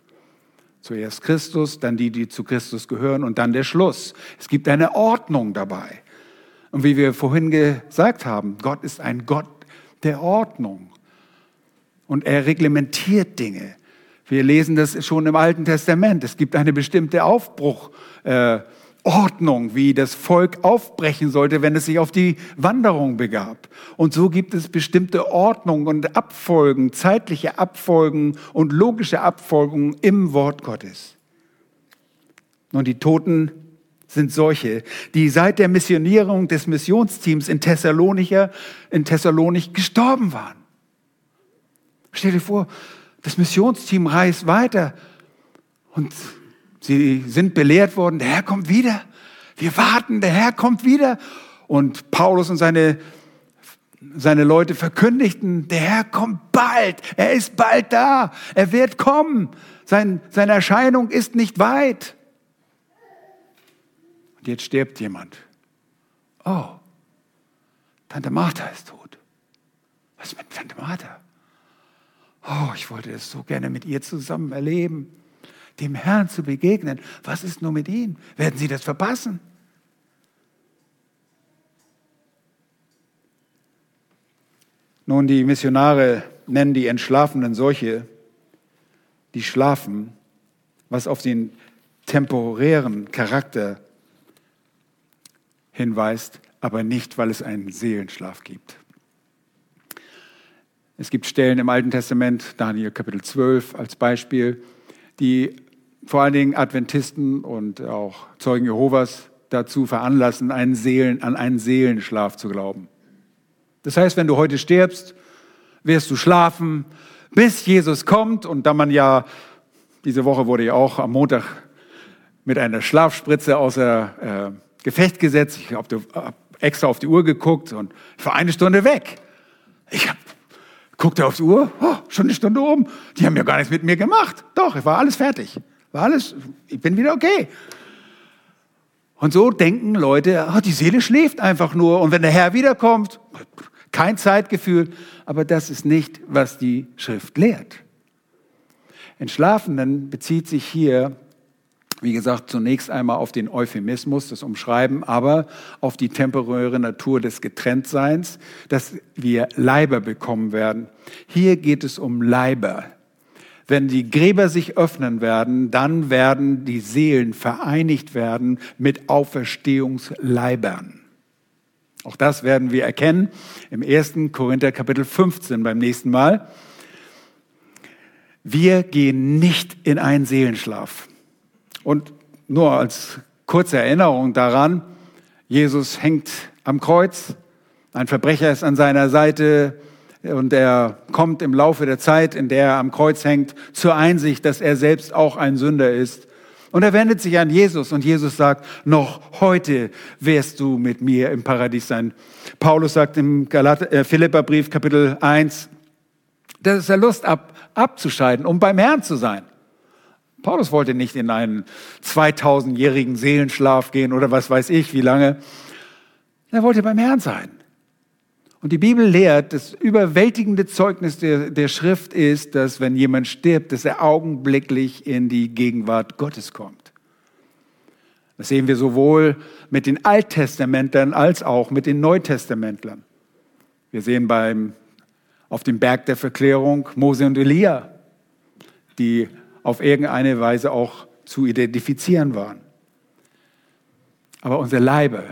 Zuerst Christus, dann die, die zu Christus gehören und dann der Schluss. Es gibt eine Ordnung dabei. Und wie wir vorhin gesagt haben, Gott ist ein Gott der Ordnung. Und er reglementiert Dinge. Wir lesen das schon im Alten Testament. Es gibt eine bestimmte Aufbruchordnung, äh, wie das Volk aufbrechen sollte, wenn es sich auf die Wanderung begab. Und so gibt es bestimmte Ordnungen und Abfolgen, zeitliche Abfolgen und logische Abfolgen im Wort Gottes. Und die Toten sind solche, die seit der Missionierung des Missionsteams in Thessalonicher, in Thessalonik gestorben waren. Stell dir vor, das Missionsteam reist weiter und sie sind belehrt worden, der Herr kommt wieder. Wir warten, der Herr kommt wieder. Und Paulus und seine, seine Leute verkündigten, der Herr kommt bald. Er ist bald da. Er wird kommen. Sein, seine Erscheinung ist nicht weit. Und jetzt stirbt jemand. Oh, Tante Martha ist tot. Was ist mit Tante Martha? Oh, ich wollte es so gerne mit ihr zusammen erleben, dem Herrn zu begegnen. Was ist nur mit ihm? Werden Sie das verpassen? Nun, die Missionare nennen die Entschlafenen solche, die schlafen, was auf den temporären Charakter hinweist, aber nicht, weil es einen Seelenschlaf gibt. Es gibt Stellen im Alten Testament, Daniel Kapitel 12 als Beispiel, die vor allen Dingen Adventisten und auch Zeugen Jehovas dazu veranlassen, einen Seelen, an einen Seelenschlaf zu glauben. Das heißt, wenn du heute stirbst, wirst du schlafen, bis Jesus kommt. Und da man ja, diese Woche wurde ja auch am Montag mit einer Schlafspritze außer äh, Gefecht gesetzt. Ich habe extra auf die Uhr geguckt und war eine Stunde weg. Ich habe guckte aufs Uhr, oh, schon eine Stunde um. Die haben ja gar nichts mit mir gemacht. Doch, es war alles fertig. War alles, ich bin wieder okay. Und so denken Leute, oh, die Seele schläft einfach nur. Und wenn der Herr wiederkommt, kein Zeitgefühl. Aber das ist nicht, was die Schrift lehrt. Entschlafenen bezieht sich hier wie gesagt, zunächst einmal auf den Euphemismus, das Umschreiben, aber auf die temporäre Natur des Getrenntseins, dass wir Leiber bekommen werden. Hier geht es um Leiber. Wenn die Gräber sich öffnen werden, dann werden die Seelen vereinigt werden mit Auferstehungsleibern. Auch das werden wir erkennen im 1. Korinther Kapitel 15 beim nächsten Mal. Wir gehen nicht in einen Seelenschlaf. Und nur als kurze Erinnerung daran, Jesus hängt am Kreuz, ein Verbrecher ist an seiner Seite und er kommt im Laufe der Zeit, in der er am Kreuz hängt, zur Einsicht, dass er selbst auch ein Sünder ist. Und er wendet sich an Jesus und Jesus sagt, noch heute wirst du mit mir im Paradies sein. Paulus sagt im Galater, äh, Philipperbrief Kapitel 1, das ist der Lust ab, abzuscheiden, um beim Herrn zu sein. Paulus wollte nicht in einen 2000-jährigen Seelenschlaf gehen oder was weiß ich, wie lange. Er wollte beim Herrn sein. Und die Bibel lehrt, das überwältigende Zeugnis der, der Schrift ist, dass wenn jemand stirbt, dass er augenblicklich in die Gegenwart Gottes kommt. Das sehen wir sowohl mit den Alttestamentlern als auch mit den Neutestamentlern. Wir sehen beim, auf dem Berg der Verklärung Mose und Elia, die auf irgendeine Weise auch zu identifizieren waren. Aber unsere Leibe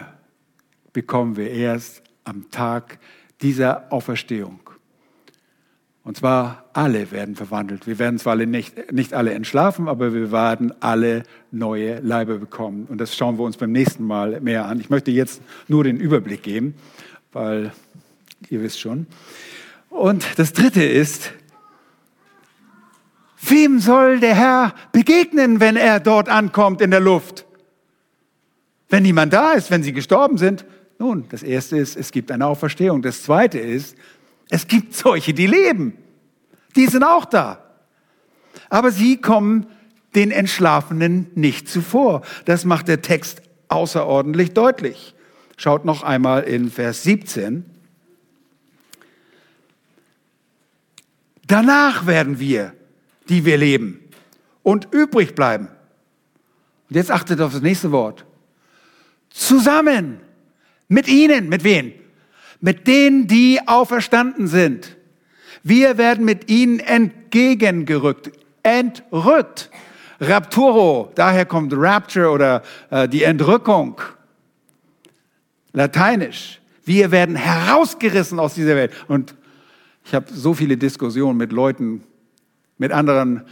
bekommen wir erst am Tag dieser Auferstehung. Und zwar alle werden verwandelt. Wir werden zwar alle nicht, nicht alle entschlafen, aber wir werden alle neue Leibe bekommen. Und das schauen wir uns beim nächsten Mal mehr an. Ich möchte jetzt nur den Überblick geben, weil ihr wisst schon. Und das Dritte ist, wem soll der Herr begegnen, wenn er dort ankommt in der Luft? Wenn niemand da ist, wenn sie gestorben sind? Nun, das Erste ist, es gibt eine Auferstehung. Das Zweite ist, es gibt solche, die leben. Die sind auch da. Aber sie kommen den Entschlafenen nicht zuvor. Das macht der Text außerordentlich deutlich. Schaut noch einmal in Vers 17. Danach werden wir, die wir leben und übrig bleiben. Und jetzt achtet auf das nächste Wort. Zusammen mit ihnen, mit wen? mit denen, die auferstanden sind. Wir werden mit ihnen entgegengerückt, entrückt. Rapturo, daher kommt Rapture oder äh, die Entrückung. Lateinisch. Wir werden herausgerissen aus dieser Welt. Und ich habe so viele Diskussionen mit Leuten, mit anderen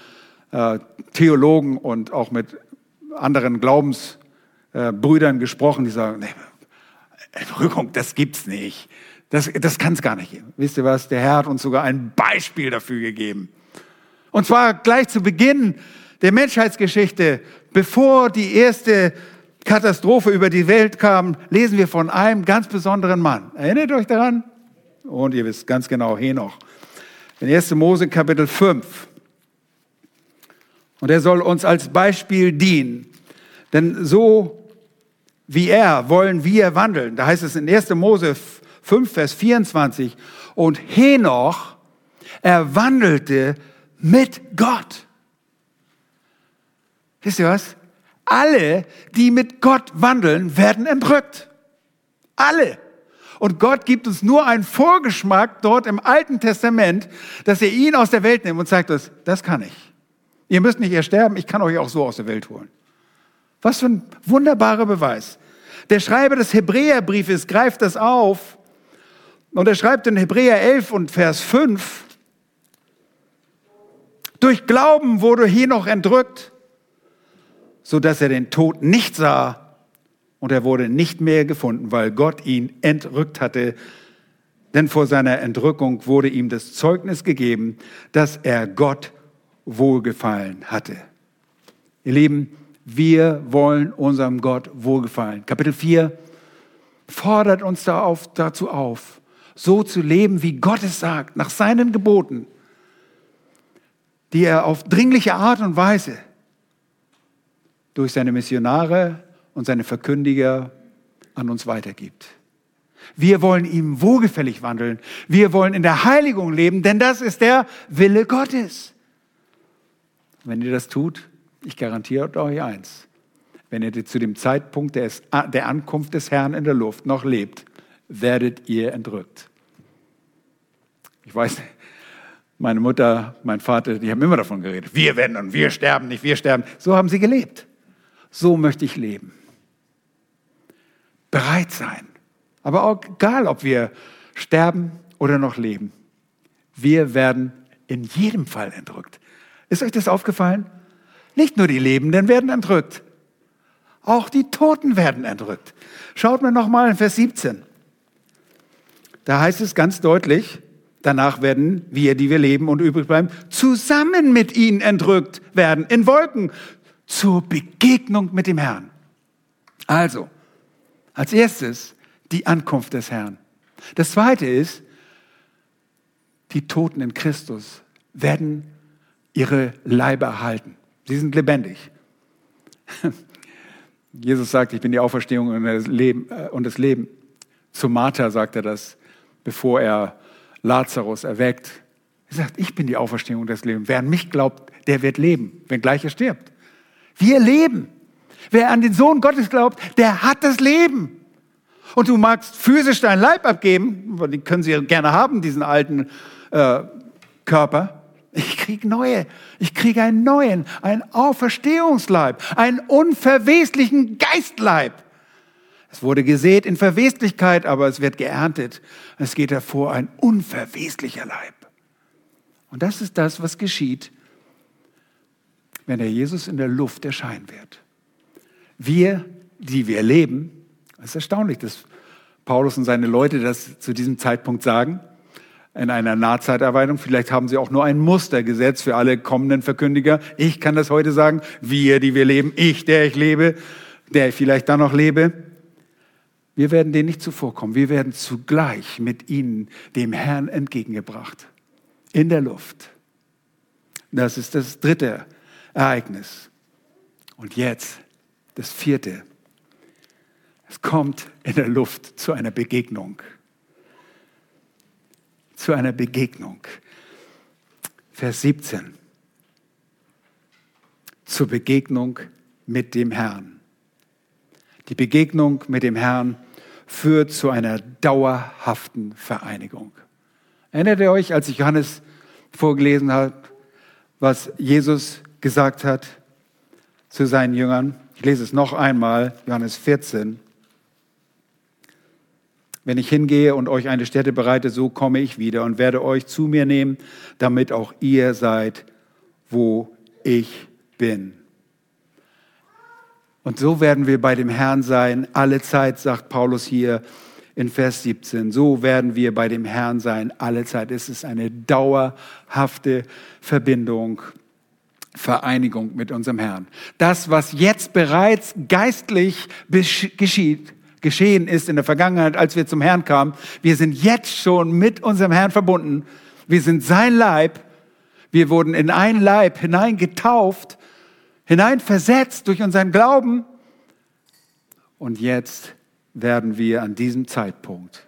äh, Theologen und auch mit anderen Glaubensbrüdern äh, gesprochen, die sagen, nee, Entrückung, das gibt's nicht. Das, das kann es gar nicht geben. Wisst ihr was? Der Herr hat uns sogar ein Beispiel dafür gegeben. Und zwar gleich zu Beginn der Menschheitsgeschichte, bevor die erste Katastrophe über die Welt kam, lesen wir von einem ganz besonderen Mann. Erinnert euch daran? Und ihr wisst ganz genau, Henoch. In 1. Mose Kapitel 5. Und er soll uns als Beispiel dienen. Denn so wie er wollen wir wandeln. Da heißt es in 1. Mose 5, Vers 24. Und Henoch, er wandelte mit Gott. Wisst ihr was? Alle, die mit Gott wandeln, werden entrückt. Alle. Und Gott gibt uns nur einen Vorgeschmack dort im Alten Testament, dass er ihn aus der Welt nimmt und sagt uns, das kann ich. Ihr müsst nicht ersterben, ich kann euch auch so aus der Welt holen. Was für ein wunderbarer Beweis. Der Schreiber des Hebräerbriefes greift das auf und er schreibt in Hebräer 11 und Vers 5, durch Glauben wurde Henoch entrückt, so dass er den Tod nicht sah und er wurde nicht mehr gefunden, weil Gott ihn entrückt hatte. Denn vor seiner Entrückung wurde ihm das Zeugnis gegeben, dass er Gott wohlgefallen hatte. Ihr Lieben, wir wollen unserem Gott wohlgefallen. Kapitel 4 fordert uns dazu auf, so zu leben, wie Gott es sagt, nach seinen Geboten, die er auf dringliche Art und Weise durch seine Missionare und seine Verkündiger an uns weitergibt. Wir wollen ihm wohlgefällig wandeln. Wir wollen in der Heiligung leben, denn das ist der Wille Gottes. Wenn ihr das tut, ich garantiere euch eins, wenn ihr zu dem Zeitpunkt des, der Ankunft des Herrn in der Luft noch lebt, werdet ihr entrückt. Ich weiß, meine Mutter, mein Vater, die haben immer davon geredet, wir werden und wir sterben nicht, wir sterben. So haben sie gelebt. So möchte ich leben. Bereit sein. Aber auch egal, ob wir sterben oder noch leben. Wir werden in jedem Fall entrückt. Ist euch das aufgefallen? Nicht nur die Lebenden werden entrückt, auch die Toten werden entrückt. Schaut mir nochmal in Vers 17. Da heißt es ganz deutlich, danach werden wir, die wir leben und übrig bleiben, zusammen mit ihnen entrückt werden, in Wolken, zur Begegnung mit dem Herrn. Also, als erstes die Ankunft des Herrn. Das zweite ist, die Toten in Christus werden ihre Leibe erhalten. Sie sind lebendig. Jesus sagt, ich bin die Auferstehung und das Leben. Äh, und das Leben. Zu Martha sagt er das, bevor er Lazarus erweckt. Er sagt, ich bin die Auferstehung und das Leben. Wer an mich glaubt, der wird leben, wenngleich er stirbt. Wir leben. Wer an den Sohn Gottes glaubt, der hat das Leben. Und du magst physisch deinen Leib abgeben, den können sie gerne haben, diesen alten äh, Körper. Ich kriege neue. Ich kriege einen neuen, einen Auferstehungsleib, einen unverweslichen Geistleib. Es wurde gesät in Verweslichkeit, aber es wird geerntet. Es geht hervor ein unverweslicher Leib. Und das ist das, was geschieht, wenn der Jesus in der Luft erscheinen wird. Wir, die wir leben, es ist erstaunlich, dass Paulus und seine Leute das zu diesem Zeitpunkt sagen, in einer Nahzeiterweiterung. Vielleicht haben sie auch nur ein Muster gesetzt für alle kommenden Verkündiger. Ich kann das heute sagen, wir, die wir leben, ich, der ich lebe, der ich vielleicht dann noch lebe. Wir werden denen nicht zuvorkommen. Wir werden zugleich mit ihnen dem Herrn entgegengebracht. In der Luft. Das ist das dritte Ereignis. Und jetzt das vierte. Es kommt in der Luft zu einer Begegnung. Zu einer Begegnung. Vers 17. Zur Begegnung mit dem Herrn. Die Begegnung mit dem Herrn führt zu einer dauerhaften Vereinigung. Erinnert ihr euch, als ich Johannes vorgelesen habe, was Jesus gesagt hat zu seinen Jüngern? Ich lese es noch einmal, Johannes 14. Wenn ich hingehe und euch eine Stätte bereite, so komme ich wieder und werde euch zu mir nehmen, damit auch ihr seid, wo ich bin. Und so werden wir bei dem Herrn sein, alle Zeit, sagt Paulus hier in Vers 17. So werden wir bei dem Herrn sein, alle Zeit. Es ist eine dauerhafte Verbindung, Vereinigung mit unserem Herrn. Das, was jetzt bereits geistlich geschieht, geschehen ist in der Vergangenheit, als wir zum Herrn kamen, wir sind jetzt schon mit unserem Herrn verbunden. Wir sind sein Leib. Wir wurden in ein Leib hineingetauft hineinversetzt durch unseren Glauben. Und jetzt werden wir an diesem Zeitpunkt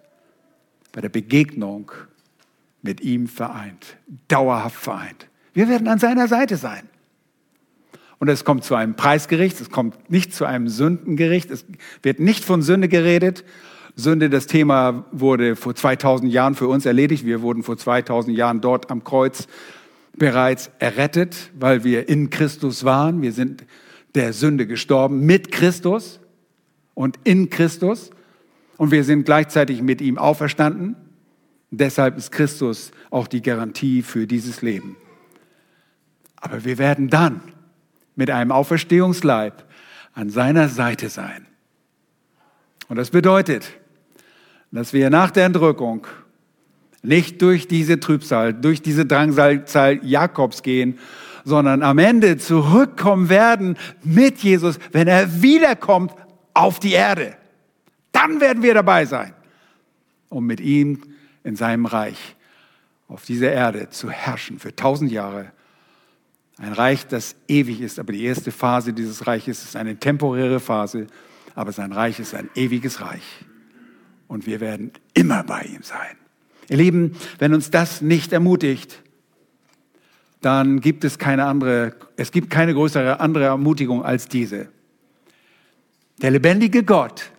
bei der Begegnung mit ihm vereint, dauerhaft vereint. Wir werden an seiner Seite sein. Und es kommt zu einem Preisgericht, es kommt nicht zu einem Sündengericht, es wird nicht von Sünde geredet. Sünde, das Thema wurde vor 2000 Jahren für uns erledigt. Wir wurden vor 2000 Jahren dort am Kreuz bereits errettet, weil wir in Christus waren. Wir sind der Sünde gestorben mit Christus und in Christus. Und wir sind gleichzeitig mit ihm auferstanden. Deshalb ist Christus auch die Garantie für dieses Leben. Aber wir werden dann mit einem Auferstehungsleib an seiner Seite sein. Und das bedeutet, dass wir nach der Entrückung nicht durch diese Trübsal, durch diese Drangsalzahl Jakobs gehen, sondern am Ende zurückkommen werden mit Jesus, wenn er wiederkommt auf die Erde. Dann werden wir dabei sein, um mit ihm in seinem Reich auf dieser Erde zu herrschen für tausend Jahre. Ein Reich, das ewig ist, aber die erste Phase dieses Reiches ist eine temporäre Phase, aber sein Reich ist ein ewiges Reich. Und wir werden immer bei ihm sein. Ihr Lieben, wenn uns das nicht ermutigt, dann gibt es keine andere, es gibt keine größere andere Ermutigung als diese. Der lebendige Gott,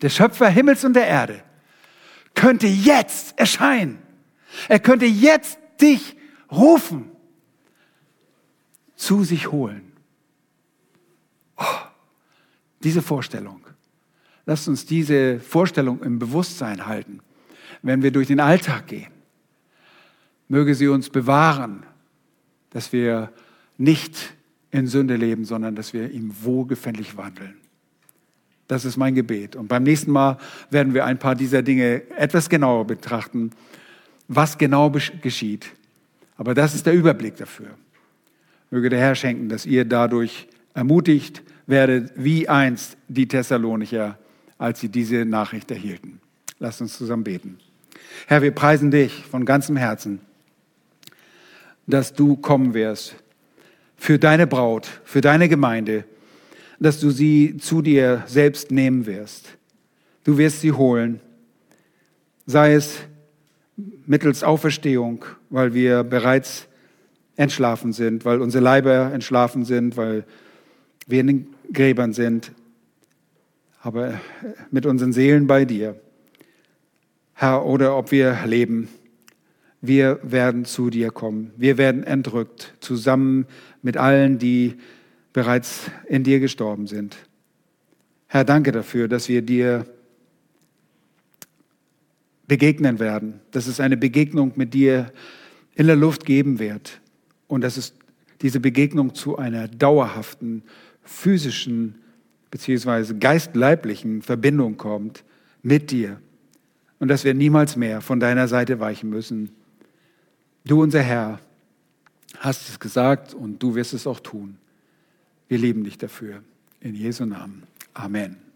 der Schöpfer Himmels und der Erde, könnte jetzt erscheinen. Er könnte jetzt dich rufen, zu sich holen. Oh, diese Vorstellung. Lasst uns diese Vorstellung im Bewusstsein halten wenn wir durch den Alltag gehen. Möge sie uns bewahren, dass wir nicht in Sünde leben, sondern dass wir ihm wohlgefällig wandeln. Das ist mein Gebet. Und beim nächsten Mal werden wir ein paar dieser Dinge etwas genauer betrachten, was genau geschieht. Aber das ist der Überblick dafür. Möge der Herr schenken, dass ihr dadurch ermutigt werdet, wie einst die Thessalonicher, als sie diese Nachricht erhielten. Lasst uns zusammen beten. Herr, wir preisen dich von ganzem Herzen, dass du kommen wirst für deine Braut, für deine Gemeinde, dass du sie zu dir selbst nehmen wirst. Du wirst sie holen, sei es mittels Auferstehung, weil wir bereits entschlafen sind, weil unsere Leiber entschlafen sind, weil wir in den Gräbern sind, aber mit unseren Seelen bei dir. Herr, oder ob wir leben. Wir werden zu dir kommen. Wir werden entrückt, zusammen mit allen, die bereits in dir gestorben sind. Herr, danke dafür, dass wir dir begegnen werden, dass es eine Begegnung mit dir in der Luft geben wird und dass es diese Begegnung zu einer dauerhaften physischen beziehungsweise geistleiblichen Verbindung kommt mit dir und dass wir niemals mehr von deiner Seite weichen müssen. Du, unser Herr, hast es gesagt und du wirst es auch tun. Wir lieben dich dafür. In Jesu Namen. Amen.